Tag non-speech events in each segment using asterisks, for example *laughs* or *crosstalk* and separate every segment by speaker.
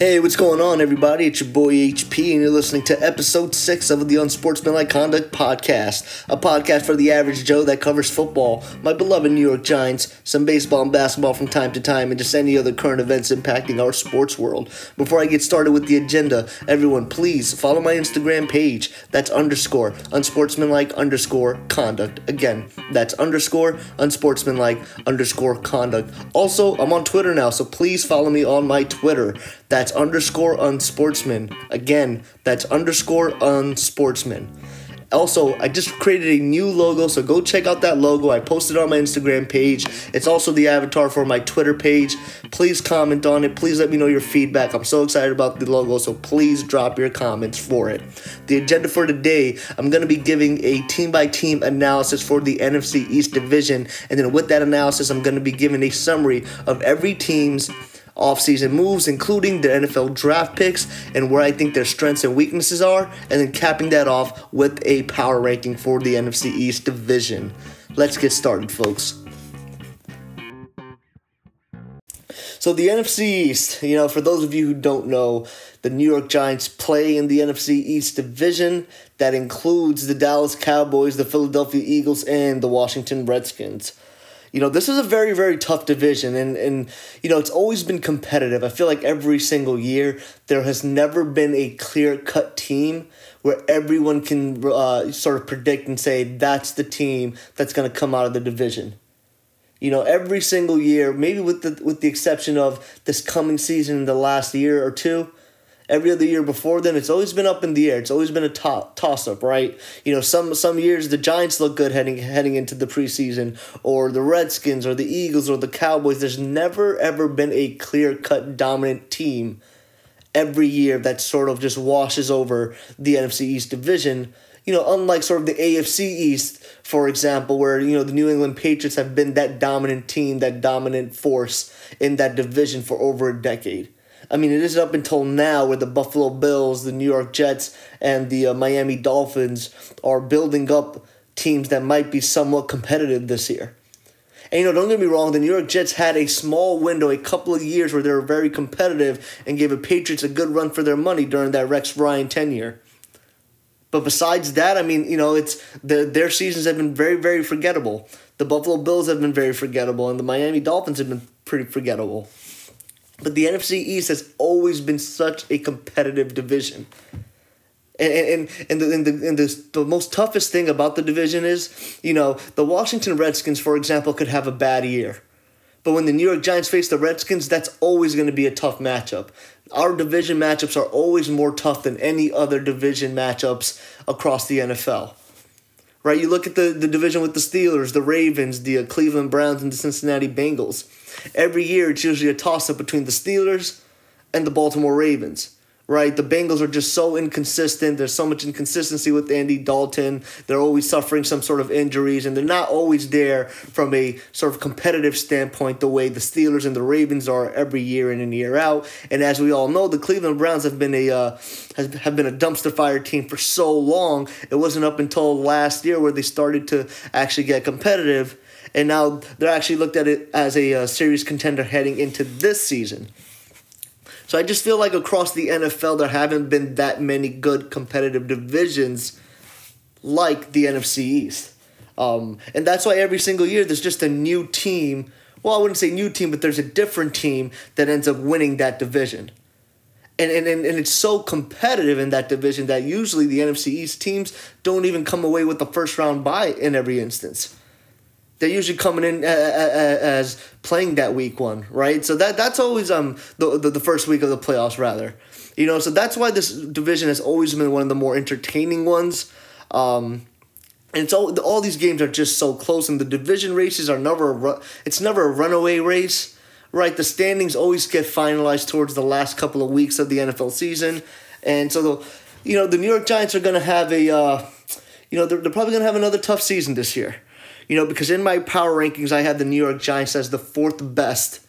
Speaker 1: Hey, what's going on, everybody? It's your boy HP, and you're listening to episode six of the Unsportsmanlike Conduct podcast, a podcast for the average Joe that covers football, my beloved New York Giants, some baseball and basketball from time to time, and just any other current events impacting our sports world. Before I get started with the agenda, everyone, please follow my Instagram page. That's underscore unsportsmanlike underscore conduct. Again, that's underscore unsportsmanlike underscore conduct. Also, I'm on Twitter now, so please follow me on my Twitter. That's underscore unsportsman. Again, that's underscore unsportsman. Also, I just created a new logo, so go check out that logo. I posted on my Instagram page. It's also the avatar for my Twitter page. Please comment on it. Please let me know your feedback. I'm so excited about the logo, so please drop your comments for it. The agenda for today, I'm going to be giving a team by team analysis for the NFC East Division, and then with that analysis, I'm going to be giving a summary of every team's offseason moves, including their NFL draft picks and where I think their strengths and weaknesses are, and then capping that off with a power ranking for the NFC East division. Let's get started, folks. So, the NFC East, you know, for those of you who don't know, the New York Giants play in the NFC East division that includes the Dallas Cowboys, the Philadelphia Eagles, and the Washington Redskins you know, this is a very, very tough division, and, and you know, it's always been competitive. I feel like every single year there has never been a clear cut team where everyone can uh, sort of predict and say that's the team that's going to come out of the division. You know, every single year, maybe with the with the exception of this coming season the last year or two, every other year before then it's always been up in the air. It's always been a to- toss up right? You know some some years the giants look good heading heading into the preseason or the redskins or the eagles or the cowboys. There's never ever been a clear cut dominant team every year that sort of just washes over the NFC East division. You know unlike sort of the AFC East for example where you know the New England Patriots have been that dominant team that dominant force in that division for over a decade I mean, it is up until now where the Buffalo Bills, the New York Jets, and the uh, Miami Dolphins are building up teams that might be somewhat competitive this year. And you know, don't get me wrong, the New York Jets had a small window, a couple of years where they were very competitive and gave the Patriots a good run for their money during that Rex Ryan tenure. But besides that, I mean, you know, it's the, their seasons have been very, very forgettable. The Buffalo Bills have been very forgettable, and the Miami Dolphins have been pretty forgettable. But the NFC East has always been such a competitive division. And, and, and, the, and, the, and the, the most toughest thing about the division is, you know, the Washington Redskins, for example, could have a bad year. But when the New York Giants face the Redskins, that's always going to be a tough matchup. Our division matchups are always more tough than any other division matchups across the NFL right? You look at the, the division with the Steelers, the Ravens, the uh, Cleveland Browns, and the Cincinnati Bengals. Every year, it's usually a toss up between the Steelers and the Baltimore Ravens right? The Bengals are just so inconsistent. There's so much inconsistency with Andy Dalton. They're always suffering some sort of injuries, and they're not always there from a sort of competitive standpoint the way the Steelers and the Ravens are every year in and year out. And as we all know, the Cleveland Browns have been a uh, has, have been a dumpster fire team for so long. It wasn't up until last year where they started to actually get competitive. And now they're actually looked at it as a uh, serious contender heading into this season. So I just feel like across the NFL, there haven't been that many good competitive divisions like the NFC East. Um, and that's why every single year there's just a new team. Well, I wouldn't say new team, but there's a different team that ends up winning that division. And, and, and, it's so competitive in that division that usually the NFC East teams don't even come away with the first round bye in every instance they're usually coming in as playing that week one, right? So that that's always um the, the, the first week of the playoffs rather, you know. So that's why this division has always been one of the more entertaining ones. Um, and it's all all these games are just so close, and the division races are never a it's never a runaway race, right? The standings always get finalized towards the last couple of weeks of the NFL season, and so the you know the New York Giants are gonna have a uh, you know they're, they're probably gonna have another tough season this year you know, because in my power rankings, I had the New York Giants as the fourth best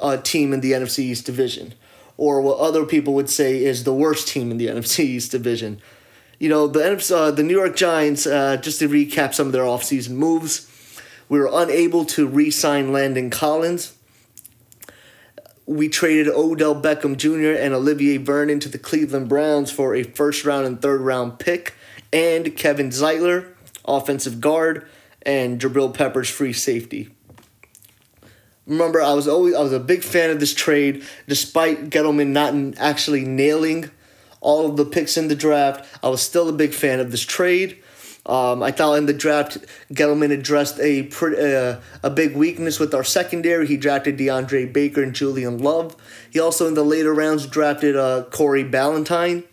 Speaker 1: uh, team in the NFC East division, or what other people would say is the worst team in the *laughs* NFC East division. You know, the uh, the New York Giants. Uh, just to recap some of their offseason moves, we were unable to re-sign Landon Collins. we traded Odell Beckham Jr. and Olivier Vernon to the Cleveland Browns for a first round and third round pick, and Kevin Zeitler, offensive guard, and Jabril Peppers, free safety. Remember, I was always I was a big fan of this trade, despite Gettleman not actually nailing all of the picks in the draft. I was still a big fan of this trade. Um, I thought in the draft, Gettleman addressed a uh, a big weakness with our secondary. He drafted DeAndre Baker and Julian Love. He also in the later rounds drafted uh, Corey Ballentine,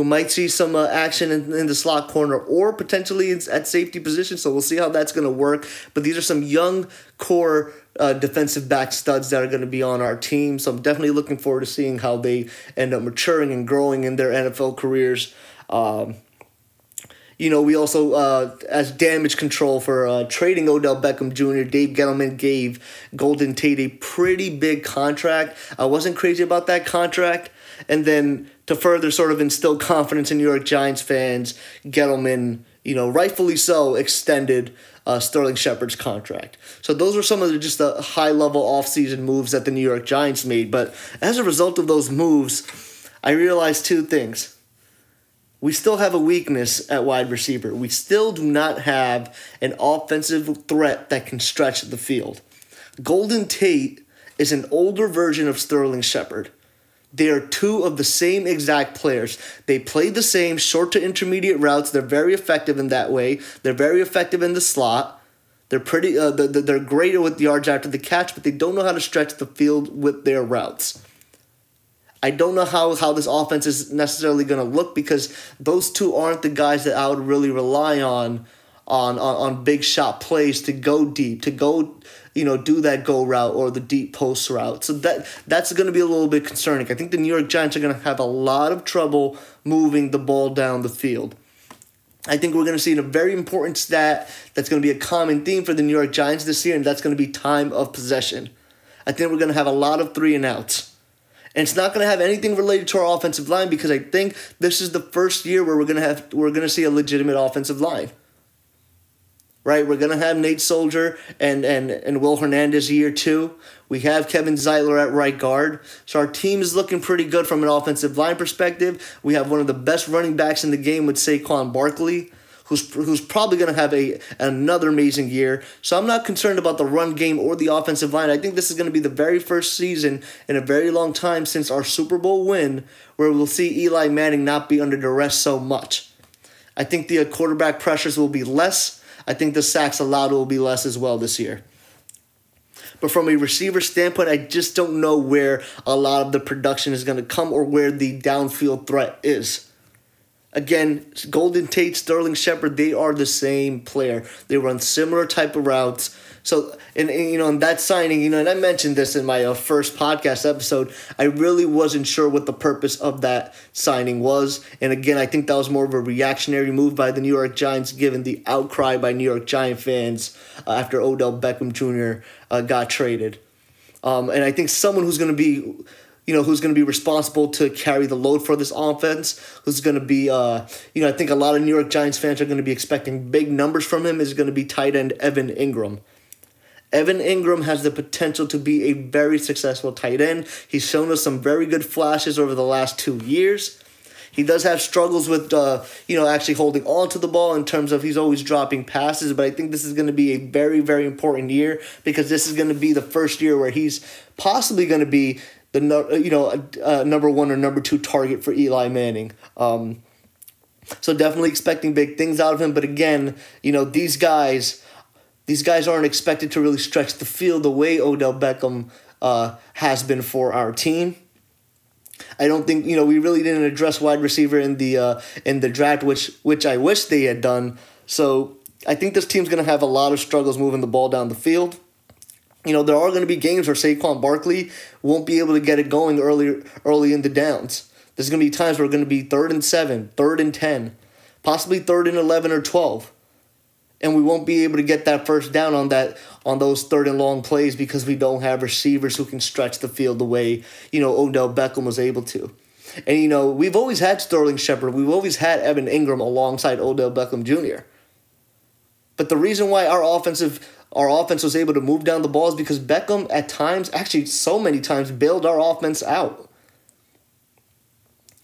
Speaker 1: who might see some uh, action in, in the slot corner or potentially at safety position. So we'll see how that's going to work. But these are some young core uh, defensive back studs that are going to be on our team. So I'm definitely looking forward to seeing how they end up maturing and growing in their NFL careers. Um, you know, we also, uh, as damage control for uh, trading Odell Beckham Jr., Dave Gettleman gave Golden Tate a pretty big contract. I wasn't crazy about that contract. And then to further sort of instill confidence in New York Giants fans, Gettleman, you know, rightfully so, extended uh, Sterling Shepard's contract. So those were some of the just the high level offseason moves that the New York Giants made. But as a result of those moves, I realized two things we still have a weakness at wide receiver. We still do not have an offensive threat that can stretch the field. Golden Tate is an older version of Sterling Shepard. They are two of the same exact players. They play the same short to intermediate routes. They're very effective in that way. They're very effective in the slot. They're pretty. Uh, they're great with yards after the catch, but they don't know how to stretch the field with their routes. I don't know how, how this offense is necessarily going to look because those two aren't the guys that I would really rely on on, on on big shot plays to go deep, to go you know do that go route or the deep post route. So that that's going to be a little bit concerning. I think the New York Giants are going to have a lot of trouble moving the ball down the field. I think we're going to see a very important stat that's going to be a common theme for the New York Giants this year, and that's going to be time of possession. I think we're going to have a lot of three and outs. And it's not going to have anything related to our offensive line because I think this is the first year where we're going to have we're going to see a legitimate offensive line. Right, we're gonna have Nate Solder and and and Will Hernandez year two. We have Kevin Zeitler at right guard, so our team is looking pretty good from an offensive line perspective. We have one of the best running backs in the game with Saquon Barkley who's who's probably going to have a another amazing year. So I'm not concerned about the run game or the offensive line. I think this is going to be the very first season in a very long time since our Super Bowl win where we'll see Eli Manning not be under duress so much. I think the quarterback pressures will be less. I think the sacks allowed will be less as well this year. But from a receiver standpoint, I just don't know where a lot of the production is going to come or where the downfield threat is. Again, Golden Tate, Sterling Shepard, they are the same player. They run similar type of routes. So, and, and you know, in that signing, you know, and I mentioned this in my uh, first podcast episode, I really wasn't sure what the purpose of that signing was. And again, I think that was more of a reactionary move by the New York Giants, given the outcry by New York Giant fans uh, after Odell Beckham Jr. Uh, got traded. Um, and I think someone who's going to be you know, who's going to be responsible to carry the load for this offense, who's going to be, uh, you know, I think a lot of New York Giants fans are going to be expecting big numbers from him, is going to be tight end Evan Engram. Evan Engram has the potential to be a very successful tight end. He's shown us some very good flashes over the last two years. He does have struggles with, uh, you know, actually holding on to the ball in terms of he's always dropping passes. But I think this is going to be a very, very important year because this is going to be the first year where he's possibly going to be the uh, you know uh, number one or number two target for Eli Manning. Um, so definitely expecting big things out of him. But again, you know these guys, these guys aren't expected to really stretch the field the way Odell Beckham uh, has been for our team. I don't think you know we really didn't address wide receiver in the uh, in the draft, which which I wish they had done. So I think this team's going to have a lot of struggles moving the ball down the field you know, there are going to be games where Saquon Barkley won't be able to get it going early early in the downs. There's going to be times where we're going to be third and seven, third and 10, possibly third and 11 or 12. And we won't be able to get that first down on that on those third and long plays because we don't have receivers who can stretch the field the way, you know, Odell Beckham was able to. And you know, we've always had Sterling Shepard, we've always had Evan Engram alongside Odell Beckham Jr. But the reason why our offensive our offense was able to move down the balls because Beckham at times, actually so many times, bailed our offense out.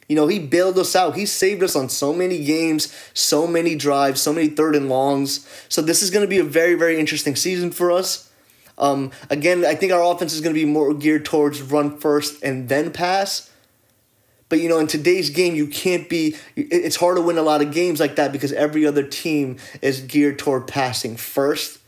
Speaker 1: You know, he bailed us out. He saved us on so many games, so many drives, so many third and longs. So this is going to be a very, very interesting season for us. Um, again, I think our offense is going to be more geared towards run first and then pass. But you know, in today's game, you can't be. It's hard to win a lot of games like that because every other team is geared toward passing first.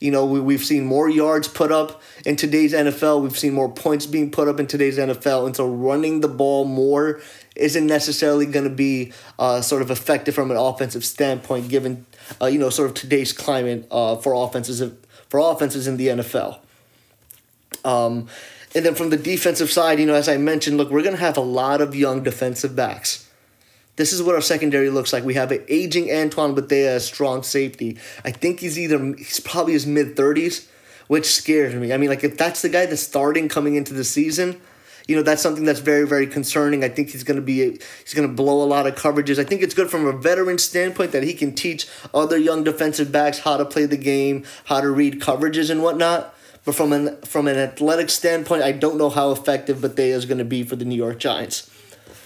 Speaker 1: You know, we, we've seen more yards put up in today's NFL. We've seen more points being put up in today's NFL. And so running the ball more isn't necessarily going to be uh, sort of effective from an offensive standpoint, given uh, you know sort of today's climate uh, for offenses for offenses in the NFL. Um, and then from the defensive side, you know, as I mentioned, look, we're going to have a lot of young defensive backs. This is what our secondary looks like. We have an aging Antoine Bethea as strong safety. I think he's either he's probably his mid thirties, which scares me. I mean, like if that's the guy that's starting coming into the season, you know that's something that's very very concerning. I think he's going to be he's going to blow a lot of coverages. I think it's good from a veteran standpoint that he can teach other young defensive backs how to play the game, how to read coverages and whatnot. But from an from an athletic standpoint, I don't know how effective Bethea is going to be for the New York Giants.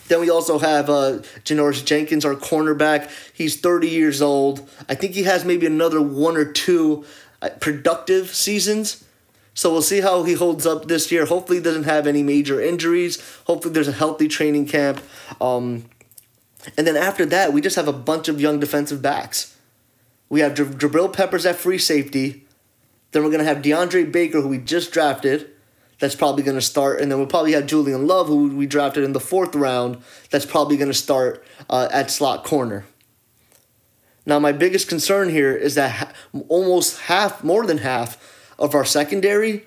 Speaker 1: Then we also have uh, Janoris Jenkins, our cornerback. He's 30 years old. I think he has maybe another one or two uh, productive seasons so we'll see how he holds up this year. Hopefully, he doesn't have any major injuries. Hopefully, there's a healthy training camp. Um, and then after that, we just have a bunch of young defensive backs. We have Jabril Peppers at free safety. Then we're going to have DeAndre Baker, who we just drafted. That's probably going to start. And then we'll probably have Julian Love, who we drafted in the fourth round. That's probably going to start uh, at slot corner. Now, my biggest concern here is that ha- almost half, more than half, of our secondary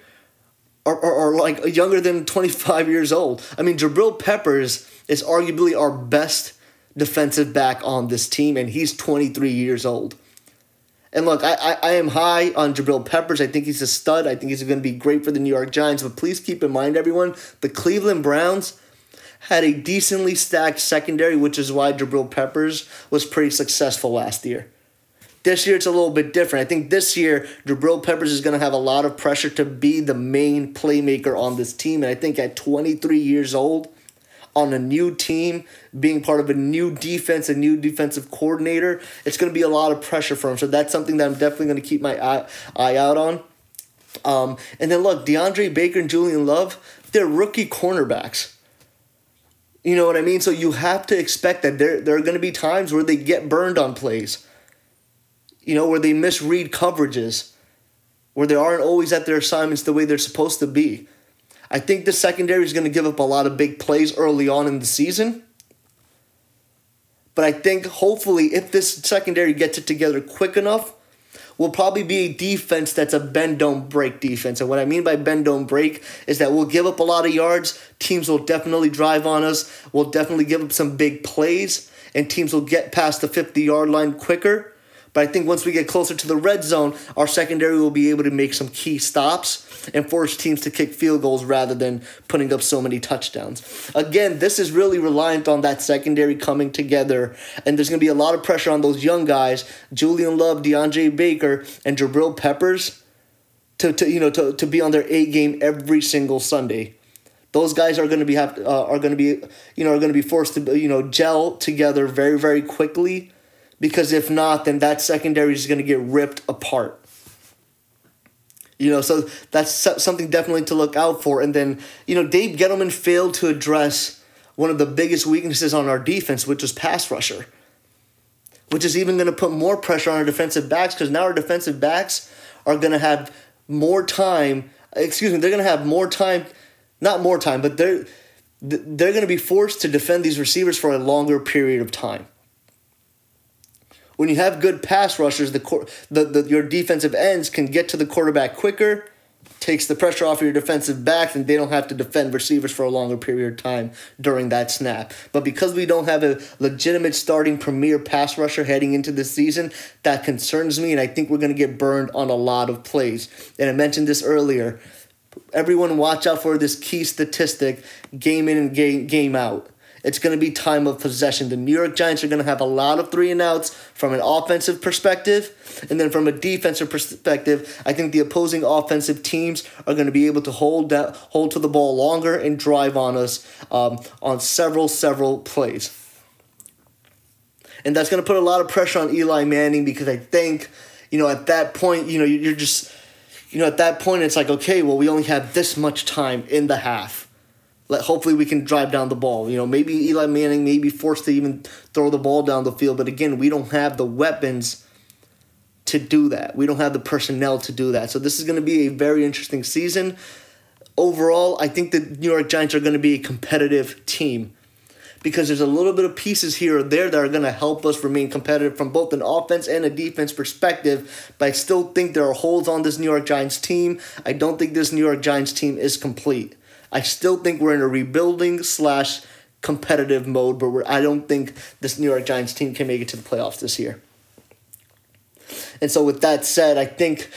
Speaker 1: are, are, are like younger than 25 years old. I mean, Jabril Peppers is arguably our best defensive back on this team, and he's 23 years old. And look, I, I, I am high on Jabril Peppers. I think he's a stud. I think he's going to be great for the New York Giants. But please keep in mind, everyone, the Cleveland Browns had a decently stacked secondary, which is why Jabril Peppers was pretty successful last year. This year it's a little bit different. I think this year Jabril Peppers is going to have a lot of pressure to be the main playmaker on this team. And I think at 23 years old, on a new team, being part of a new defense, a new defensive coordinator, it's going to be a lot of pressure for him. So that's something that I'm definitely going to keep my eye, eye out on. Um, and then look, DeAndre Baker and Julian Love, they're rookie cornerbacks. You know what I mean? So you have to expect that there, there are going to be times where they get burned on plays you know, where they misread coverages, where they aren't always at their assignments the way they're supposed to be. I think the secondary is going to give up a lot of big plays early on in the season. But I think hopefully, if this secondary gets it together quick enough, will probably be a defense that's a bend don't break defense. And what I mean by bend don't break is that we'll give up a lot of yards. Teams will definitely drive on us. We'll definitely give up some big plays, and teams will get past the 50 yard line quicker. But I think once we get closer to the red zone, our secondary will be able to make some key stops and force teams to kick field goals rather than putting up so many touchdowns. Again, this is really reliant on that secondary coming together, and there's going to be a lot of pressure on those young guys, Julian Love, DeAndre Baker, and Jabril Peppers, to, to you know to, to be on their A game every single Sunday. Those guys are going to be have uh, are going to be you know are going to be forced to you know gel together very very quickly because if not, then that secondary is going to get ripped apart. You know, so that's something definitely to look out for. And then, you know, Dave Gettleman failed to address one of the biggest weaknesses on our defense, which was pass rusher, which is even going to put more pressure on our defensive backs because now our defensive backs are going to have more time. Excuse me, they're going to have more time, not more time, but they're they're going to be forced to defend these receivers for a longer period of time when you have good pass rushers, the, the, the your defensive ends can get to the quarterback quicker, takes the pressure off of your defensive backs, and they don't have to defend receivers for a longer period of time during that snap. But because we don't have a legitimate starting premier pass rusher heading into this season, that concerns me, and I think we're going to get burned on a lot of plays. And I mentioned this earlier. Everyone watch out for this key statistic game in and game, game out It's going to be time of possession. The New York Giants are going to have a lot of three and outs from an offensive perspective. And then from a defensive perspective, I think the opposing offensive teams are going to be able to hold that, hold to the ball longer and drive on us um, on several, several plays. And that's going to put a lot of pressure on Eli Manning because I think, you know, at that point, you know, you're just, you know, at that point, it's like, okay, well, we only have this much time in the half let hopefully we can drive down the ball. You know, maybe Eli Manning may be forced to even throw the ball down the field, but again, we don't have the weapons to do that. We don't have the personnel to do that. So this is going to be a very interesting season. Overall, I think the New York Giants are going to be a competitive team because there's a little bit of pieces here or there that are going to help us remain competitive from both an offense and a defense perspective. But I still think there are holes on this New York Giants team. I don't think this New York Giants team is complete. I still think we're in a rebuilding slash competitive mode, but I don't think this New York Giants team can make it to the playoffs this year. And so, with that said, I think,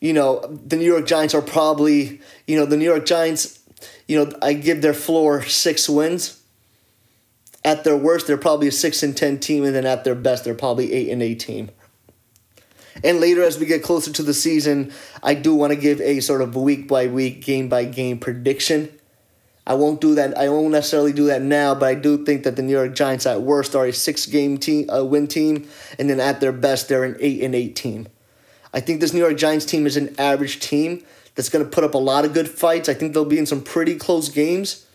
Speaker 1: you know, the New York Giants are probably, you know, the New York Giants, you know, I give their floor six wins. At their worst, they're probably a six and ten team, and then at their best, they're probably eight and eight team. And later, as we get closer to the season, I do want to give a sort of week by week, game by game prediction. I won't do that. I won't necessarily do that now, but I do think that the New York Giants at worst are a six game team, a win team, and then at their best they're an eight and eight team. I think this New York Giants team is an average team that's going to put up a lot of good fights. I think they'll be in some pretty close games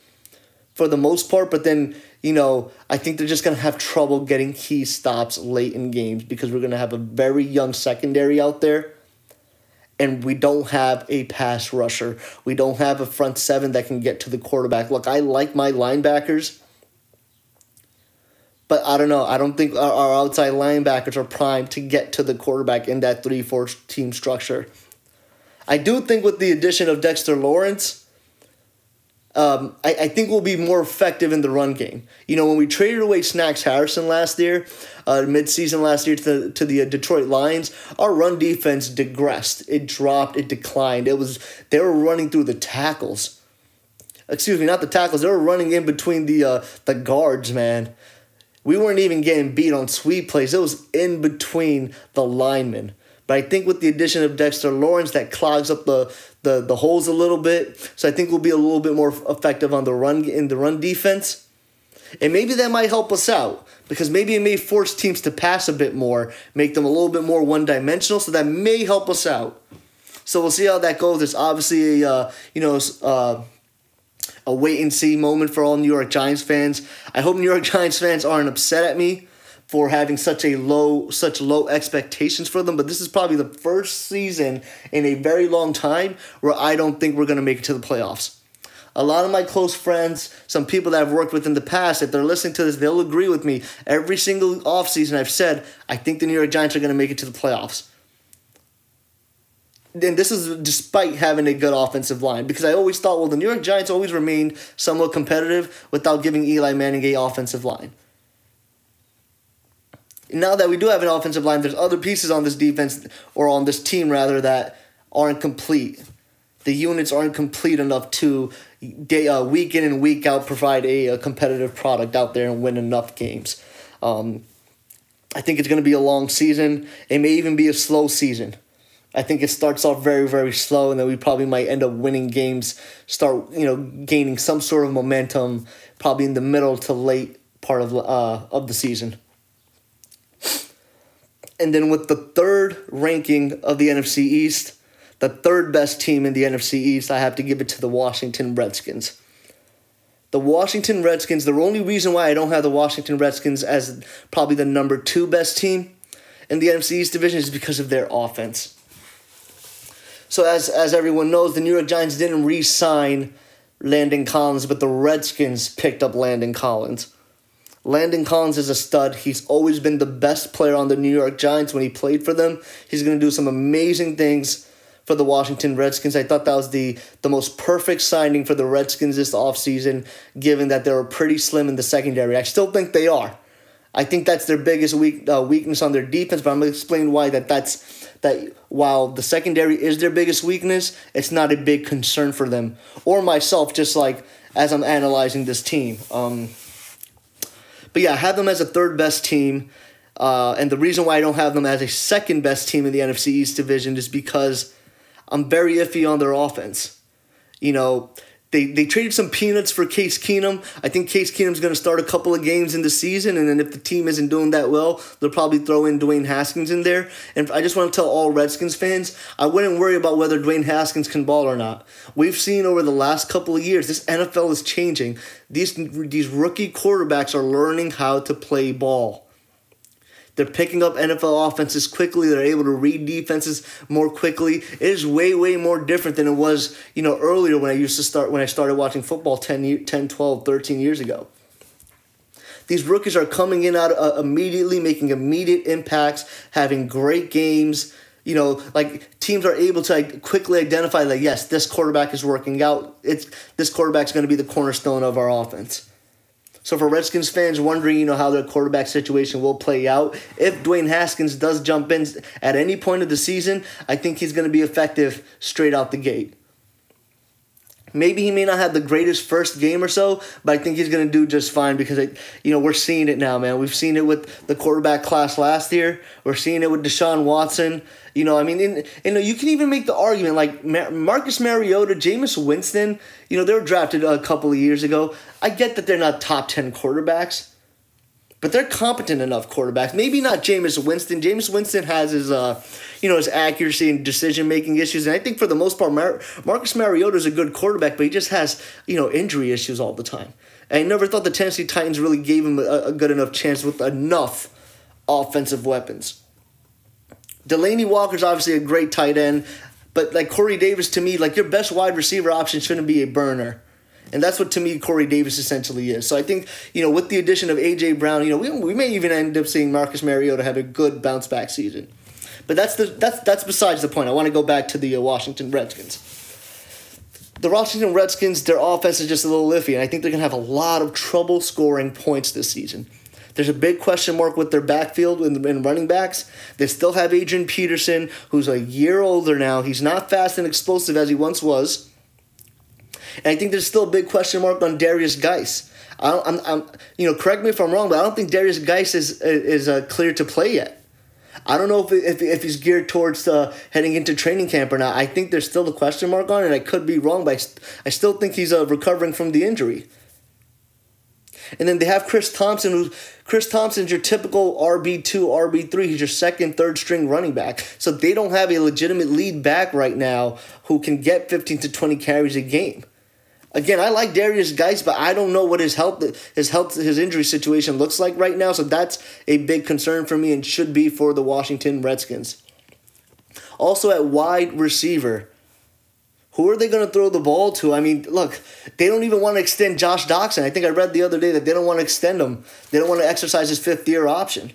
Speaker 1: for the most part, but then you know, I think they're just going to have trouble getting key stops late in games because we're going to have a very young secondary out there. And we don't have a pass rusher. We don't have a front seven that can get to the quarterback. Look, I like my linebackers, but I don't know. I don't think our, outside linebackers are primed to get to the quarterback in that 3 4 team structure. I do think with the addition of Dexter Lawrence, um, I, I think we'll be more effective in the run game. You know, when we traded away Snacks Harrison last year, uh, midseason last year to the, to the uh, Detroit Lions, our run defense digressed. It dropped, it declined. It was they were running through the tackles. Excuse me, not the tackles. They were running in between the uh, the guards, man. We weren't even getting beat on sweep plays. It was in between the linemen. But I think with the addition of Dexter Lawrence, that clogs up the, the, the holes a little bit. So I think we'll be a little bit more effective on the run in the run defense. And maybe that might help us out because maybe it may force teams to pass a bit more, make them a little bit more one dimensional. So that may help us out. So we'll see how that goes. It's obviously a uh, you know uh, a wait and see moment for all New York Giants fans. I hope New York *laughs* Giants fans aren't upset at me for having such a low such low expectations for them but this is probably the first season in a very long time where I don't think we're going to make it to the playoffs. A lot of my close friends, some people that I've worked with in the past, if they're listening to this, they'll agree with me. Every single offseason I've said, I think the New York Giants are going to make it to the playoffs. And this is despite having a good offensive line because I always thought, well, the New York Giants always remained somewhat competitive without giving Eli Manning a offensive line now that we do have an offensive line, there's other pieces on this defense or on this team rather that aren't complete. The units aren't complete enough to day uh, week in and week out provide a, a competitive product out there and win enough games. Um, I think it's going to be a long season. It may even be a slow season. I think it starts off very very slow, and then we probably might end up winning games. Start you know gaining some sort of momentum, probably in the middle to late part of uh, of the season. And then with the third ranking of the NFC East, the third best team in the NFC East, I have to give it to the Washington Redskins. The Washington Redskins, the only reason why I don't have the Washington Redskins as probably the number two best team in the NFC East division is because of their offense. So as as everyone knows, the New York Giants didn't re-sign Landon Collins, but the Redskins picked up Landon Collins. Landon Collins is a stud. He's always been the best player on the New York Giants when he played for them. He's going to do some amazing things for the Washington Redskins. I thought that was the, the most perfect signing for the Redskins this offseason, given that they were pretty slim in the secondary. I still think they are. I think that's their biggest weak, uh, weakness on their defense, but I'm going to explain why that that's that while the secondary is their biggest weakness, it's not a big concern for them or myself just like as I'm analyzing this team. Um, But yeah, I have them as a third best team. Uh, and the reason why I don't have them as a second best team in the NFC East division is because I'm very iffy on their offense. You know, they, they traded some peanuts for Case Keenum. I think Case Keenum's going to start a couple of games in the season, and then if the team isn't doing that well, they'll probably throw in Dwayne Haskins in there. And I just want to tell all Redskins fans, I wouldn't worry about whether Dwayne Haskins can ball or not. We've seen over the last couple of years, this NFL is changing. These these rookie quarterbacks are learning how to play ball. They're picking up NFL offenses quickly. They're able to read defenses more quickly. It is way, way more different than it was, you know, earlier when I used to start, when I started watching football 10, 10 12, 13 years ago. These rookies are coming in out uh, immediately, making immediate impacts, having great games. You know, like teams are able to like, quickly identify that yes, this quarterback is working out. It's this quarterback's going to be the cornerstone of our offense. So for Redskins fans wondering, you know, how their quarterback situation will play out, if Dwayne Haskins does jump in at any point of the season, I think he's going to be effective straight out the gate. Maybe he may not have the greatest first game or so, but I think he's going to do just fine because, it, you know, we're seeing it now, man. We've seen it with the quarterback class last year. We're seeing it with Deshaun Watson. You know, I mean, in, in, you can even make the argument like Marcus Mariota, Jameis Winston, you know, they were drafted a couple of years ago. I get that they're not top 10 quarterbacks, but they're competent enough quarterbacks. Maybe not Jameis Winston. Jameis Winston has his, uh, you know, his accuracy and decision making issues, and I think for the most part, Mar- Marcus Mariota is a good quarterback, but he just has, you know, injury issues all the time. And I never thought the Tennessee Titans really gave him a, a good enough chance with enough offensive weapons. Delanie Walker's obviously a great tight end, but like Corey Davis to me, like your best wide receiver option shouldn't be a burner. And that's what to me Corey Davis essentially is. So I think, you know, with the addition of AJ Brown, you know, we, we may even end up seeing Marcus Mariota have a good bounce back season. But that's the that's that's besides the point. I want to go back to the uh, Washington Redskins. The Washington Redskins, their offense is just a little iffy, and I think they're gonna have a lot of trouble scoring points this season. There's a big question mark with their backfield and, and running backs. They still have Adrian Peterson, who's a year older now. He's not fast and explosive as he once was. And I think there's still a big question mark on Darius Guice. I am I'm, you know, correct me if I'm wrong, but I don't think Darius Guice is is uh, clear to play yet. I don't know if, if, if he's geared towards uh, heading into training camp or not. I think there's still a question mark on it. I could be wrong, but I, st- I still think he's uh, recovering from the injury. And then they have Chris Thompson, who Chris Thompson's your typical RB2, RB3. He's your second, third string running back. So they don't have a legitimate lead back right now who can get 15 to 20 carries a game. Again, I like Darius Guice, but I don't know what his health his health his injury situation looks like right now. So that's a big concern for me and should be for the Washington Redskins. Also at wide receiver, who are they going to throw the ball to? I mean, look, they don't even want to extend Josh Doctson. I think I read the other day that they don't want to extend him. They don't want to exercise his fifth year option.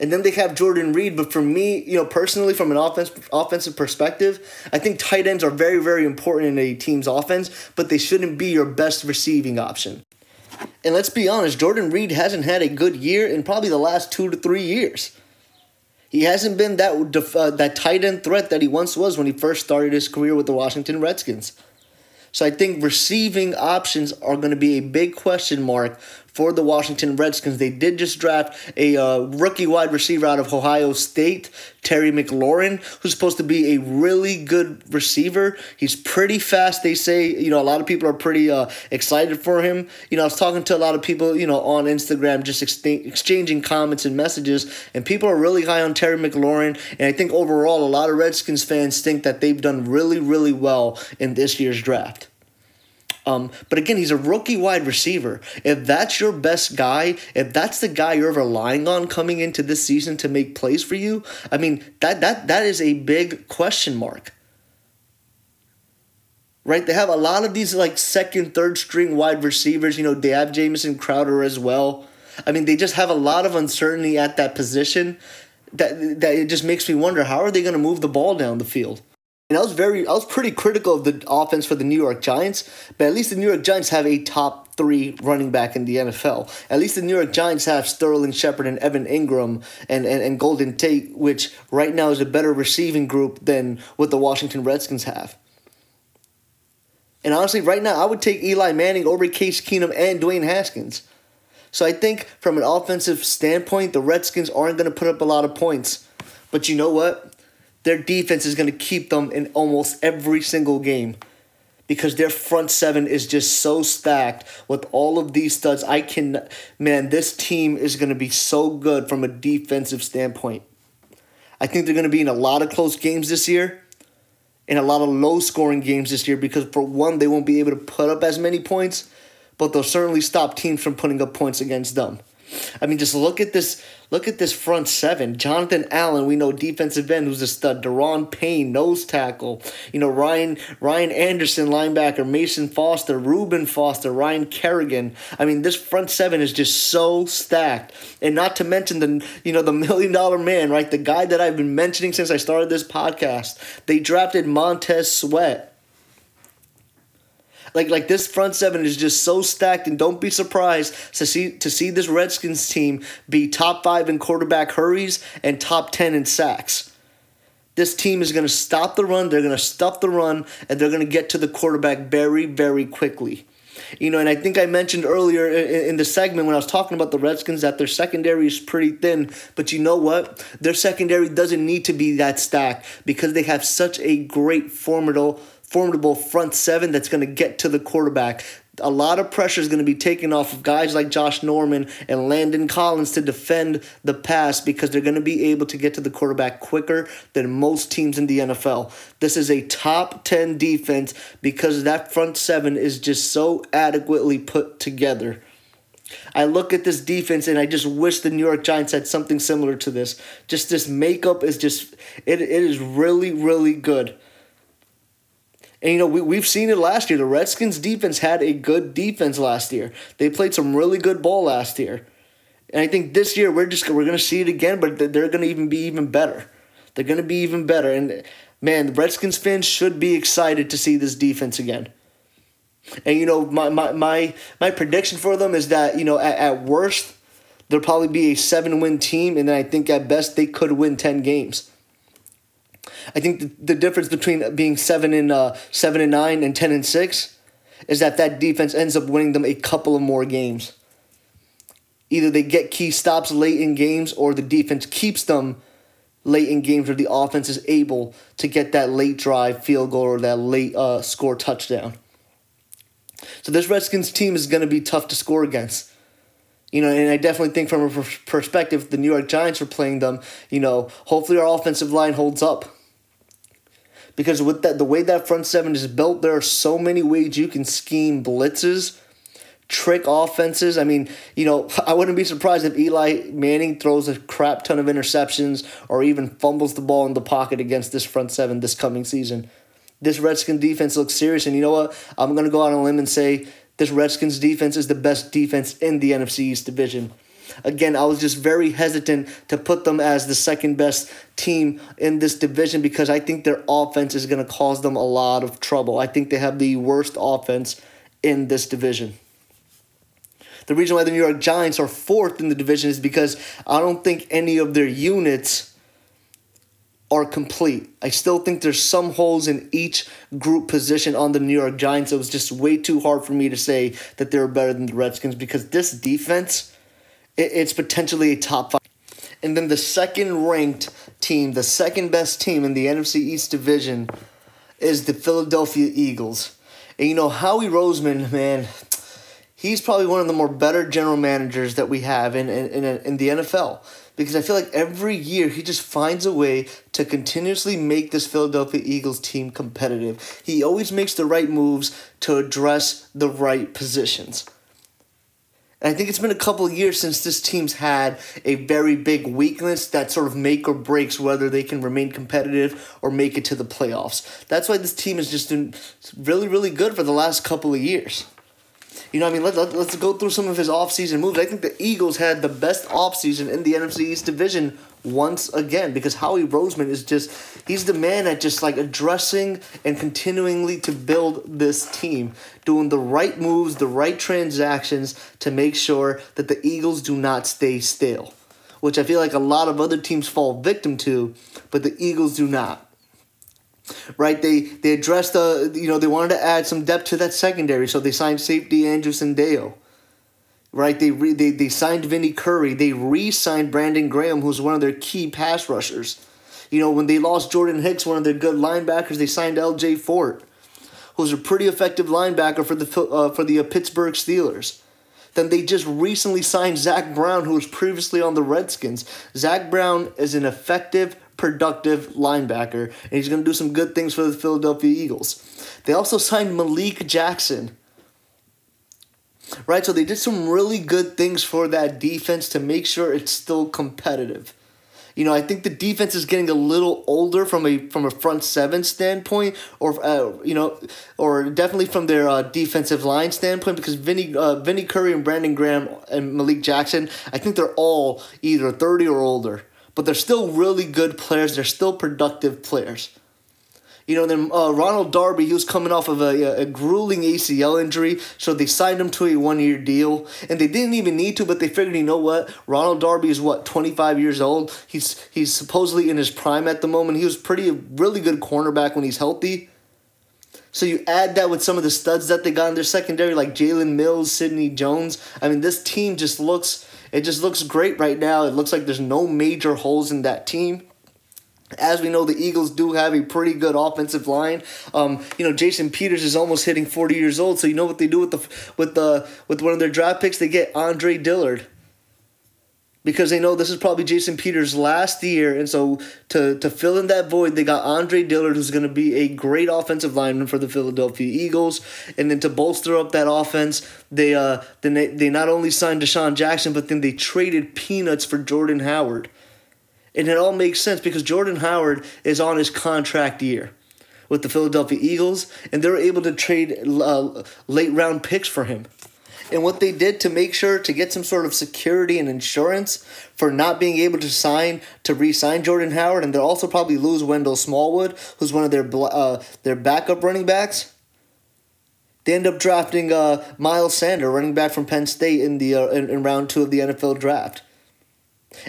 Speaker 1: And then they have Jordan Reed. But for me, you know, personally, from an offense, offensive perspective, I think tight ends are very, very important in a team's offense, but they shouldn't be your best receiving option. And let's be honest, Jordan Reed hasn't had a good year in probably the last two to three years. He hasn't been that uh, that tight end threat that he once was when he first started his career with the Washington Redskins. So I think receiving options are going to be a big question mark for the Washington Redskins. They did just draft a uh, rookie wide receiver out of Ohio State, Terry McLaurin, who's supposed to be a really good receiver. He's pretty fast, they say. You know, a lot of people are pretty uh, excited for him. You know, I was talking to a lot of people, you know, on Instagram, just ex- exchanging comments and messages, and people are really high on Terry McLaurin. And I think overall, a lot of Redskins fans think that they've done really, really well in this year's draft. Um, but again, he's a rookie wide receiver. If that's your best guy, if that's the guy you're relying on coming into this season to make plays for you, I mean that that that is a big question mark. Right? They have a lot of these like second, third string wide receivers. You know, they have Jamison Crowder as well. I mean, they just have a lot of uncertainty at that position that that it just makes me wonder how are they going to move the ball down the field. And I was very, I was pretty critical of the offense for the New York Giants, but at least the New York Giants have a top three running back in the NFL. At least the New York Giants have Sterling Shepard and Evan Engram and, and, and Golden Tate, which right now is a better receiving group than what the Washington Redskins have. And honestly, right now, I would take Eli Manning over Case Keenum and Dwayne Haskins. So I think from an offensive standpoint, the Redskins aren't going to put up a lot of points. But you know what? Their defense is going to keep them in almost every single game because their front seven is just so stacked with all of these studs. I can, man, this team is going to be so good from a defensive standpoint. I think they're going to be in a lot of close games this year, in a lot of low scoring games this year because, for one, they won't be able to put up as many points, but they'll certainly stop teams from putting up points against them. I mean, just look at this. Look at this front seven. Jonathan Allen, we know defensive end, who's a stud. Daron Payne, nose tackle. You know Ryan Ryan Anderson, linebacker. Mason Foster, Reuben Foster, Ryan Kerrigan. I mean, this front seven is just so stacked. And not to mention the you know the million dollar man, right? The guy that I've been mentioning since I started this podcast. They drafted Montez Sweat like like this front seven is just so stacked, and don't be surprised to see to see this Redskins team be top five in quarterback hurries and top ten in sacks. This team is going to stop the run. They're going to stuff the run, and they're going to get to the quarterback very very quickly. You know, and I think I mentioned earlier in, in the segment when I was talking about the Redskins that their secondary is pretty thin. But you know what? Their secondary doesn't need to be that stacked because they have such a great, formidable formidable front seven that's going to get to the quarterback. A lot of pressure is going to be taken off of guys like Josh Norman and Landon Collins to defend the pass because they're going to be able to get to the quarterback quicker than most teams in the NFL. This is a top 10 defense because that front seven is just so adequately put together. I look at this defense and I just wish the New York Giants had something similar to this. Just this makeup is just it, it is really really good. And you know, we, we've seen it last year. The Redskins defense had a good defense last year. They played some really good ball last year. And I think this year we're just we're gonna see it again, but they're gonna even be even better. They're gonna be even better. And man, the Redskins fans should be excited to see this defense again. And you know, my my my, my prediction for them is that, you know, at, at worst, they'll probably be a seven win team, and then I think at best they could win ten games. I think the, the difference between being seven and uh, seven and nine and ten and six is that that defense ends up winning them a couple of more games. Either they get key stops late in games, or the defense keeps them late in games where the offense is able to get that late drive field goal or that late uh, score touchdown. So this Redskins team is going to be tough to score against. You know, and I definitely think from a perspective, the New York Giants are playing them. You know, hopefully our offensive line holds up because with that the way that front seven is built, there are so many ways you can scheme blitzes, trick offenses. I mean, you know, *laughs* I wouldn't be surprised if Eli Manning throws a crap ton of interceptions or even fumbles the ball in the pocket against this front seven this coming season. This Redskin defense looks serious, and you know what? I'm gonna go out on a limb and say this Redskins defense is the best defense in the NFC East division. Again, I was just very hesitant to put them as the second best team in this division because I think their offense is going to cause them a lot of trouble. I think they have the worst offense in this division. The reason why the New York Giants are fourth in the division is because I don't think any of their units are complete. I still think there's some holes in each group position on the New York Giants. It was just way too hard for me to say that they're better than the Redskins because this defense it's potentially a top five. And then the second ranked team, the second best team in the NFC East division, is the Philadelphia Eagles. And you know, Howie Roseman, man, he's probably one of the more better general managers that we have in, in, in, in the NFL. Because I feel like every year he just finds a way to continuously make this Philadelphia Eagles team competitive. He always makes the right moves to address the right positions. And I think it's been a couple of years since this team's had a very big weakness that sort of make or breaks whether they can remain competitive or make it to the playoffs. That's why this team has just been really, really good for the last couple of years. You know, I mean, let, let, let's go through some of his offseason moves. I think the Eagles had the best offseason in the NFC East division once again because Howie Roseman is just he's the man at just like addressing and continually to build this team, doing the right moves, the right transactions to make sure that the Eagles do not stay still, which I feel like a lot of other teams fall victim to, but the Eagles do not. Right, they they addressed the you know they wanted to add some depth to that secondary, so they signed safety Andrew Sendejo right? They re, they they signed Vinnie Curry. They re-signed Brandon Graham, who's one of their key pass rushers. You know, when they lost Jordan Hicks, one of their good linebackers, they signed L.J. Fort, who's a pretty effective linebacker for the uh, for the uh, Pittsburgh Steelers. Then they just recently signed Zach Brown, who was previously on the Redskins. Zach Brown is an effective, productive linebacker, and he's going to do some good things for the Philadelphia Eagles. They also signed Malik Jackson. Right, so they did some really good things for that defense to make sure it's still competitive. You know, I think the defense is getting a little older from a from a front seven standpoint, or uh, you know, or definitely from their uh, defensive line standpoint, because Vinny uh, Vinny Curry and Brandon Graham and Malik Jackson, I think they're all either thirty or older, but they're still really good players. They're still productive players. You know, then uh, Ronald Darby, he was coming off of a, a grueling ACL injury, so they signed him to a one year deal. And they didn't even need to, but they figured, you know what? Ronald Darby is what, 25 years old? He's, he's supposedly in his prime at the moment. He was pretty, really good cornerback when he's healthy. So you add that with some of the studs that they got in their secondary, like Jalen Mills, Sidney Jones. I mean, this team just looks, it just looks great right now. It looks like there's no major holes in that team. As we know, the Eagles do have a pretty good offensive line. Um, you know, Jason Peters is almost hitting forty years old. So you know what they do with the with the with one of their draft picks? They get Andre Dillard because they know this is probably Jason Peters' last year, and so to to fill in that void, they got Andre Dillard, who's going to be a great offensive lineman for the Philadelphia Eagles, and then to bolster up that offense, they uh then they, they not only signed DeSean Jackson, but then they traded peanuts for Jordan Howard. And it all makes sense because Jordan Howard is on his contract year with the Philadelphia Eagles, and they were able to trade uh, late round picks for him. And what they did to make sure to get some sort of security and insurance for not being able to sign to re-sign Jordan Howard, and they'll also probably lose Wendell Smallwood, who's one of their uh, their backup running backs. They end up drafting uh, Miles Sander, running back from Penn State, in the uh, in, in round two of the NFL draft.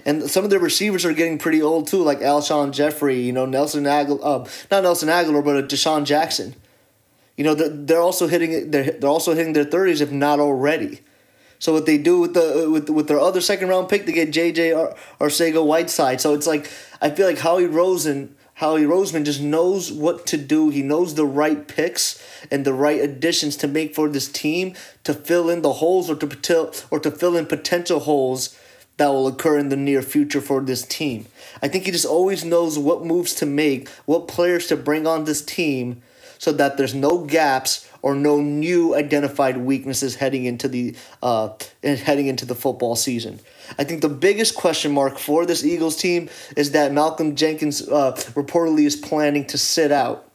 Speaker 1: And some of the receivers are getting pretty old too, like Alshon Jeffery, you know, Nelson Agholor, uh, not Nelson Aguilar, but DeSean Jackson. You know, they're, also hitting they're, they're also hitting their thirties, if not already. So what they do with the with with their other second round pick, they get JJ Ar- Arcega Whiteside. So it's like I feel like Howie Rosen, Howie Roseman just knows what to do. He knows the right picks and the right additions to make for this team to fill in the holes or to or to fill in potential holes that will occur in the near future for this team. I think he just always knows what moves to make, what players to bring on this team so that there's no gaps or no new identified weaknesses heading into the uh heading into the football season. I think the biggest question mark for this Eagles team is that Malcolm Jenkins uh, reportedly is planning to sit out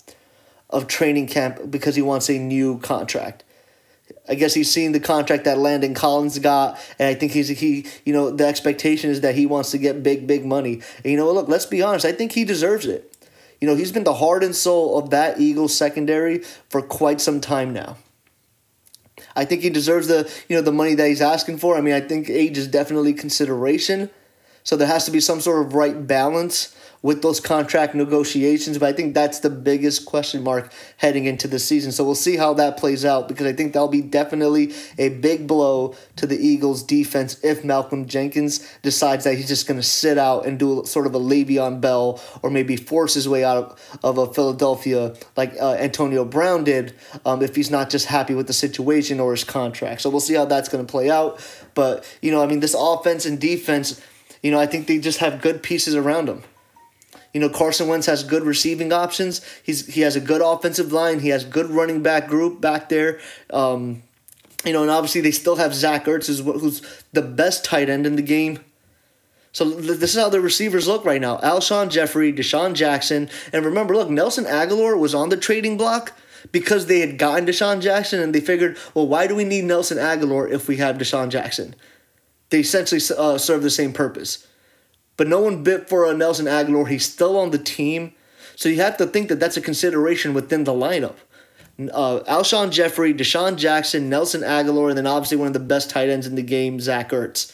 Speaker 1: of training camp because he wants a new contract. I guess he's seen the contract that Landon Collins got, and I think he's he you know the expectation is that he wants to get big big money. And you know, look, let's be honest, I think he deserves it. You know, he's been the heart and soul of that Eagles secondary for quite some time now. I think he deserves the you know the money that he's asking for. I mean, I think age is definitely consideration, so there has to be some sort of right balance with those contract negotiations. But I think that's the biggest question mark heading into the season. So we'll see how that plays out because I think that'll be definitely a big blow to the Eagles defense if Malcolm Jenkins decides that he's just going to sit out and do sort of a Le'Veon Bell or maybe force his way out of, of a Philadelphia like uh, Antonio Brown did um, if he's not just happy with the situation or his contract. So we'll see how that's going to play out. But, you know, I mean, this offense and defense, you know, I think they just have good pieces around them. You know, Carson Wentz has good receiving options. He's he has a good offensive line. He has good running back group back there. Um, you know, and obviously they still have Zach Ertz, who's, who's the best tight end in the game. So this is how the receivers look right now: Alshon Jeffery, DeSean Jackson, and remember, look, Nelson Aguilar was on the trading block because they had gotten DeSean Jackson, and they figured, well, why do we need Nelson Aguilar if we have DeSean Jackson? They essentially uh, serve the same purpose but no one bit for a Nelson Aguilar. He's still on the team. So you have to think that that's a consideration within the lineup. Uh, Alshon Jeffery, DeSean Jackson, Nelson Aguilar, and then obviously one of the best tight ends in the game, Zach Ertz.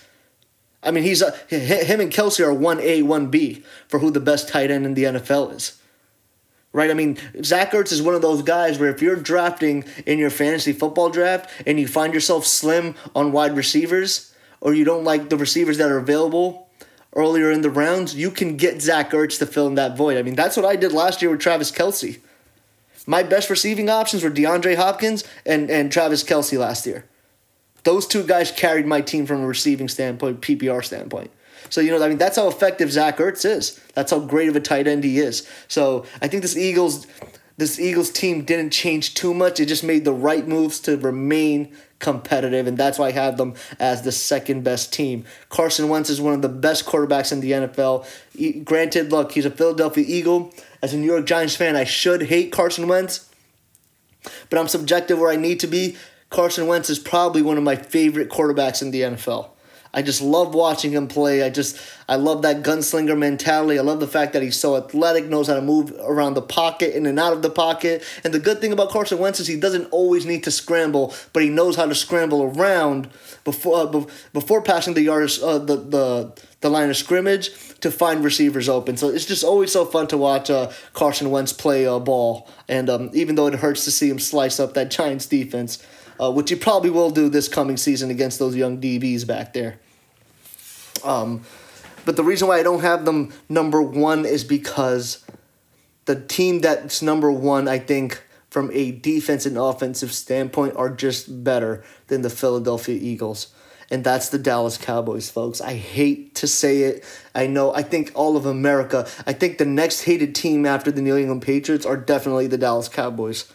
Speaker 1: I mean, he's a, him and Kelce are 1A, 1B for who the best tight end in the NFL is. Right? I mean, Zach Ertz is one of those guys where if you're drafting in your fantasy football draft and you find yourself slim on wide receivers or you don't like the receivers that are available earlier in the rounds, you can get Zach Ertz to fill in that void. I mean, that's what I did last year with Travis Kelce. My best receiving options were DeAndre Hopkins and, and Travis Kelce last year. Those two guys carried my team from a receiving standpoint, PPR standpoint. So, you know, I mean, that's how effective Zach Ertz is. That's how great of a tight end he is. So I think this Eagles this Eagles team didn't change too much. It just made the right moves to remain competitive, and that's why I have them as the second best team. Carson Wentz is one of the best quarterbacks in the NFL. He, granted, look, he's a Philadelphia Eagle. As a New York Giants fan, I should hate Carson Wentz, but I'm subjective where I need to be. Carson Wentz is probably one of my favorite quarterbacks in the NFL. I just love watching him play. I just I love that gunslinger mentality. I love the fact that he's so athletic, knows how to move around the pocket, in and out of the pocket. And the good thing about Carson Wentz is he doesn't always need to scramble, but he knows how to scramble around before uh, before passing the yards uh, the the the line of scrimmage to find receivers open. So it's just always so fun to watch uh, Carson Wentz play a ball. And um, even though it hurts to see him slice up that Giants defense uh, which he probably will do this coming season against those young DBs back there. Um, but the reason why I don't have them number one is because the team that's number one, I think, from a defense and offensive standpoint, are just better than the Philadelphia Eagles. And that's the Dallas Cowboys, folks. I hate to say it. I know. I think all of America, I think the next hated team after the New England Patriots are definitely the Dallas Cowboys.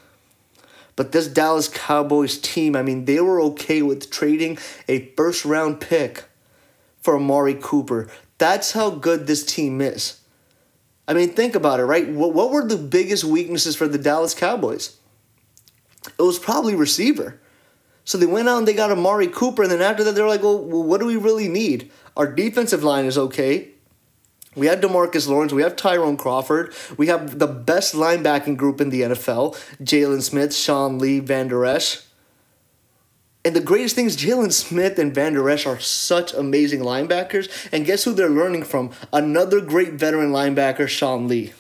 Speaker 1: But this Dallas Cowboys team, I mean, they were okay with trading a first round pick for Amari Cooper. That's how good this team is. I mean, think about it, right? What, what were the biggest weaknesses for the Dallas Cowboys? It was probably receiver. So they went out and they got Amari Cooper, and then after that, they're like, well, what do we really need? Our defensive line is okay. We have Demarcus Lawrence. We have Tyrone Crawford. We have the best linebacking group in the NFL Jaylon Smith, Sean Lee, Van Der Esch. And the greatest thing is Jaylon Smith and Van Der Esch are such amazing linebackers. And guess who they're learning from? Another great veteran linebacker, Sean Lee.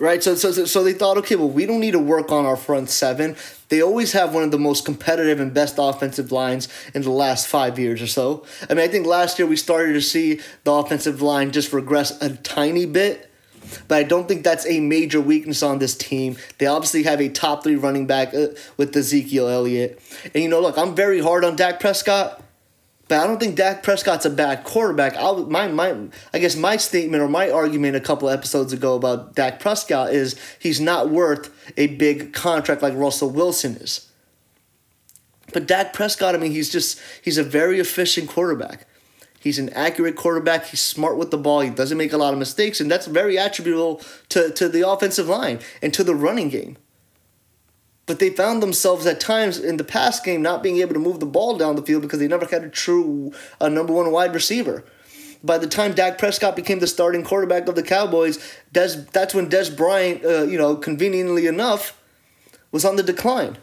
Speaker 1: Right, so, so so they thought, okay, well, we don't need to work on our front seven. They always have one of the most competitive and best offensive lines in the last five years or so. I mean, I think last year we started to see the offensive line just regress a tiny bit, but I don't think that's a major weakness on this team. They obviously have a top three running back uh, with Ezekiel Elliott. And you know, look, I'm very hard on Dak Prescott. But I don't think Dak Prescott's a bad quarterback. I my my I guess my statement or my argument a couple episodes ago about Dak Prescott is he's not worth a big contract like Russell Wilson is. But Dak Prescott, I mean, he's just he's a very efficient quarterback. He's an accurate quarterback. He's smart with the ball. He doesn't make a lot of mistakes, and that's very attributable to, to the offensive line and to the running game but they found themselves at times in the past game not being able to move the ball down the field because they never had a true number one wide receiver. By the time Dak Prescott became the starting quarterback of the Cowboys, Dez, that's when Dez Bryant, uh, you know, conveniently enough, was on the decline.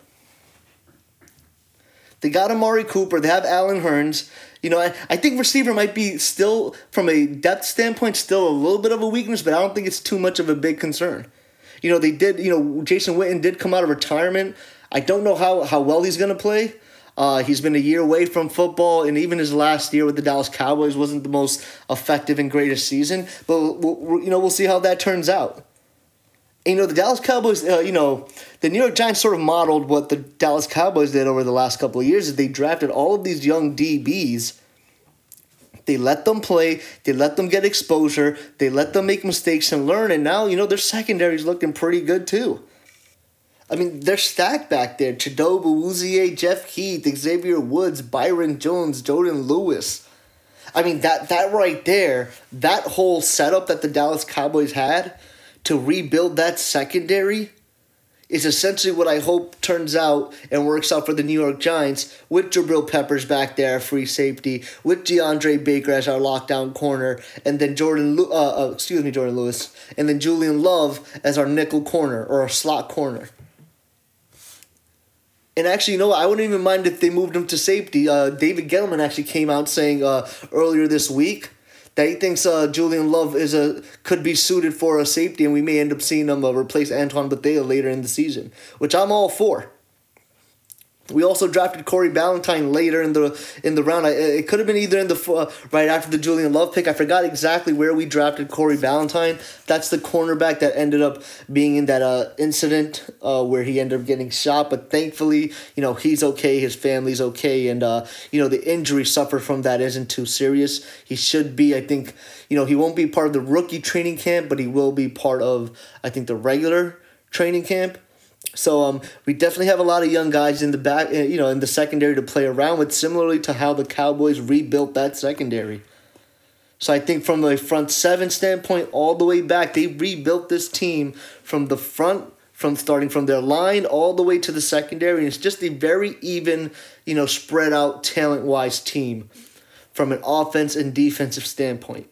Speaker 1: They got Amari Cooper. They have Allen Hurns. You know, I, I think receiver might be still, from a depth standpoint, still a little bit of a weakness, but I don't think it's too much of a big concern. You know, they did, you know, Jason Witten did come out of retirement. I don't know how, how well he's going to play. Uh, he's been a year away from football, and even his last year with the Dallas Cowboys wasn't the most effective and greatest season. But we'll, you know, we'll see how that turns out. And, you know, the Dallas Cowboys, uh, you know, the New York Giants sort of modeled what the Dallas Cowboys did over the last couple of years. Is they drafted all of these young DBs they let them play. They let them get exposure. They let them make mistakes and learn. And now, you know, their secondary's looking pretty good too. I mean, they're stacked back there. Chidobe Awuzie, Jeff Heath, Xavier Woods, Byron Jones, Jourdan Lewis. I mean, that, that right there, that whole setup that the Dallas Cowboys had to rebuild that secondary is essentially what I hope turns out and works out for the New York Giants with Jabril Peppers back there, free safety, with DeAndre Baker as our lockdown corner, and then Jordan, uh, uh, excuse me, Jourdan Lewis, and then Julian Love as our nickel corner or our slot corner. And actually, you know what? I wouldn't even mind if they moved him to safety. Uh, David Gettleman actually came out saying uh, earlier this week that he thinks uh, Julian Love is a could be suited for a safety, and we may end up seeing him uh, replace Antoine Bethea later in the season, which I'm all for. We also drafted Corey Ballentine later in the in the round. It could have been either in the uh, right after the Julian Love pick. I forgot exactly where we drafted Corey Ballentine. That's the cornerback that ended up being in that uh, incident uh, where he ended up getting shot. But thankfully, you know he's okay. His family's okay, and uh, you know the injury suffered from that isn't too serious. He should be. I think you know he won't be part of the rookie training camp, but he will be part of I think the regular training camp. So um, we definitely have a lot of young guys in the back, eh, you know, in the secondary to play around with, similarly to how the Cowboys rebuilt that secondary. So I think from the front seven standpoint, all the way back, they rebuilt this team from the front, from starting from their line all the way to the secondary. And it's just a very even, you know, spread out talent wise team from an offense and defensive standpoint.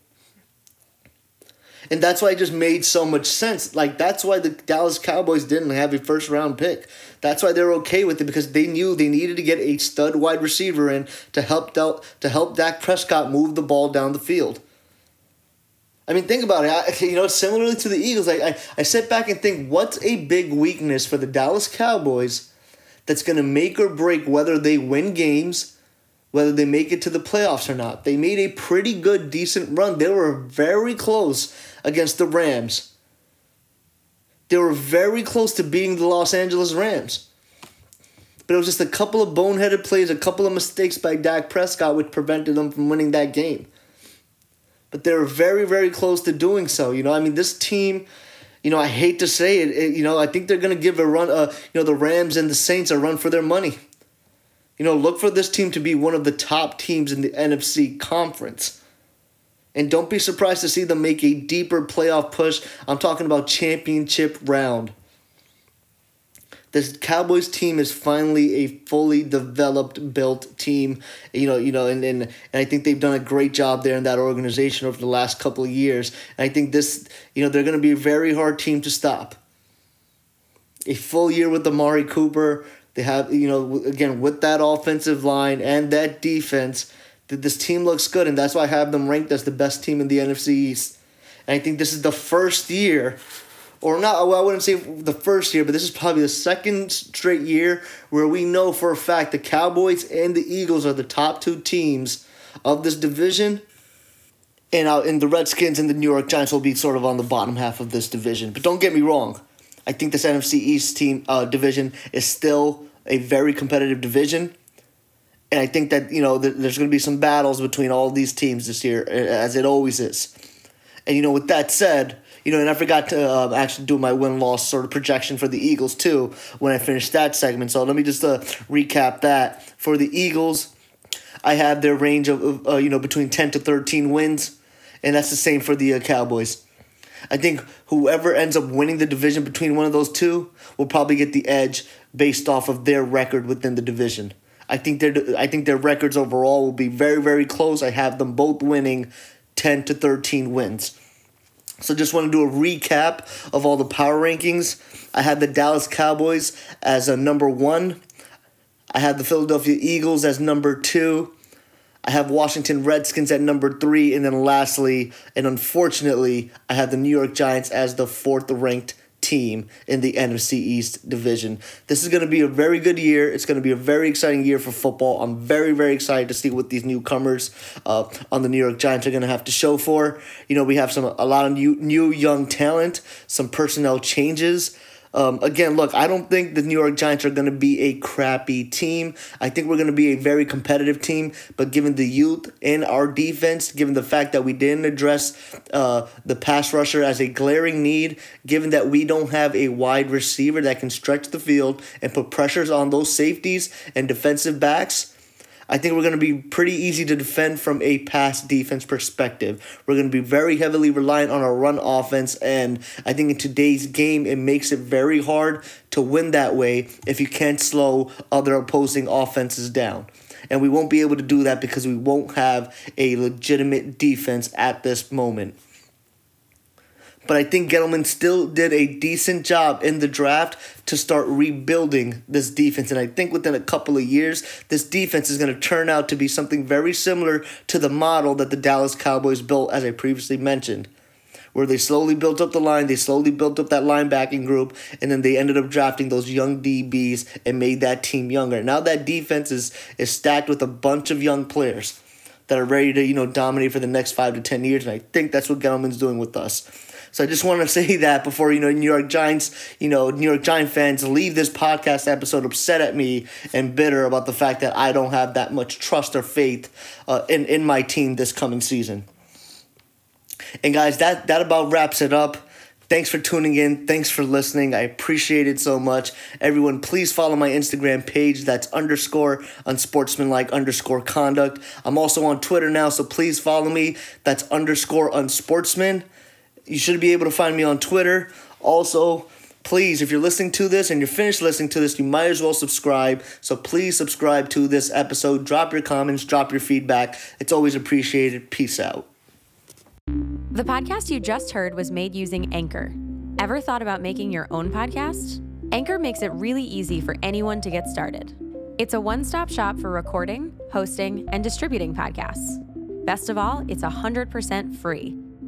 Speaker 1: And that's why it just made so much sense. Like that's why the Dallas Cowboys didn't have a first round pick. That's why they're okay with it because they knew they needed to get a stud wide receiver in to help Del- to help Dak Prescott move the ball down the field. I mean, think about it. I, *laughs* you know, similarly to the Eagles, I, I, I sit back and think, what's a big weakness for the Dallas Cowboys that's going to make or break whether they win games whether they make it to the playoffs or not. They made a pretty good, decent run. They were very close against the Rams. They were very close to beating the Los Angeles Rams. But it was just a couple of boneheaded plays, a couple of mistakes by Dak Prescott, which prevented them from winning that game. But they were very, very close to doing so. You know, I mean, this team, you know, I hate to say it, it you know, I think they're going to give a run, uh, you know, the Rams and the Saints a run for their money. You know, look for this team to be one of the top teams in the NFC conference. And don't be surprised to see them make a deeper playoff push. I'm talking about championship round. This Cowboys team is finally a fully developed, built team. You know, you know, and, and, and I think they've done a great job there in that organization over the last couple of years. And I think this, you know, they're going to be a very hard team to stop. A full year with Amari Cooper, they have, you know, again, with that offensive line and that defense, that this team looks good, and that's why I have them ranked as the best team in the NFC East. And I think this is the first year, or not, well, I wouldn't say the first year, but this is probably the second straight year where we know for a fact the Cowboys and the Eagles are the top two teams of this division. And, uh, and the Redskins and the New York Giants will be sort of on the bottom half of this division. But don't get me wrong. I think this NFC East team uh, division is still a very competitive division. And I think that, you know, th- there's going to be some battles between all these teams this year, as it always is. And, you know, with that said, you know, and I forgot to uh, actually do my win loss sort of projection for the Eagles, too, when I finished that segment. So let me just uh, recap that. For the Eagles, I have their range of, uh, you know, between 10 to 13 wins. And that's the same for the uh, Cowboys. I think whoever ends up winning the division between one of those two will probably get the edge based off of their record within the division. I think their I think their records overall will be very very close. I have them both winning 10 to 13 wins. So just want to do a recap of all the power rankings. I had the Dallas Cowboys as a number 1. I had the Philadelphia Eagles as number 2. I have Washington Redskins at number three, and then lastly, and unfortunately, I have the New York Giants as the fourth ranked team in the NFC East division. This is going to be a very good year. It's going to be a very exciting year for football. I'm very, very excited to see what these newcomers uh, on the New York Giants are going to have to show for. You know, we have some a lot of new, new young talent, some personnel changes. Um, again, look, I don't think the New York Giants are going to be a crappy team. I think we're going to be a very competitive team, but given the youth in our defense, given the fact that we didn't address uh, the pass rusher as a glaring need, given that we don't have a wide receiver that can stretch the field and put pressures on those safeties and defensive backs I think we're going to be pretty easy to defend from a pass defense perspective. We're going to be very heavily reliant on our run offense, and I think in today's game, it makes it very hard to win that way if you can't slow other opposing offenses down. And we won't be able to do that because we won't have a legitimate defense at this moment. But I think Gettleman still did a decent job in the draft to start rebuilding this defense. And I think within a couple of years, this defense is going to turn out to be something very similar to the model that the Dallas Cowboys built, as I previously mentioned where they slowly built up the line, they slowly built up that linebacking group, and then they ended up drafting those young DBs and made that team younger. Now that defense is is stacked with a bunch of young players that are ready to, you know, dominate for the next five to ten years, and I think that's what Gettleman's doing with us. So I just want to *laughs* say that before you know New York Giants, you know New York Giant fans leave this podcast episode upset at me and bitter about the fact that I don't have that much trust or faith uh, in in my team this coming season. And guys, that that about wraps it up. Thanks for tuning in. Thanks for listening. I appreciate it so much. Everyone, please follow my Instagram page. That's underscore unsportsmanlike underscore conduct. I'm also on Twitter now, so please follow me. That's underscore unsportsman. You should be able to find me on Twitter. Also, please, if you're listening to this and you're finished listening to this, you might as well subscribe. So please subscribe to this episode. Drop your comments, drop your feedback. It's always appreciated. Peace out.
Speaker 2: The podcast you just heard was made using Anchor. Ever thought about making your own podcast? Anchor makes it really easy for anyone to get started. It's a one stop shop for recording, hosting, and distributing podcasts. Best of all, it's 100% free.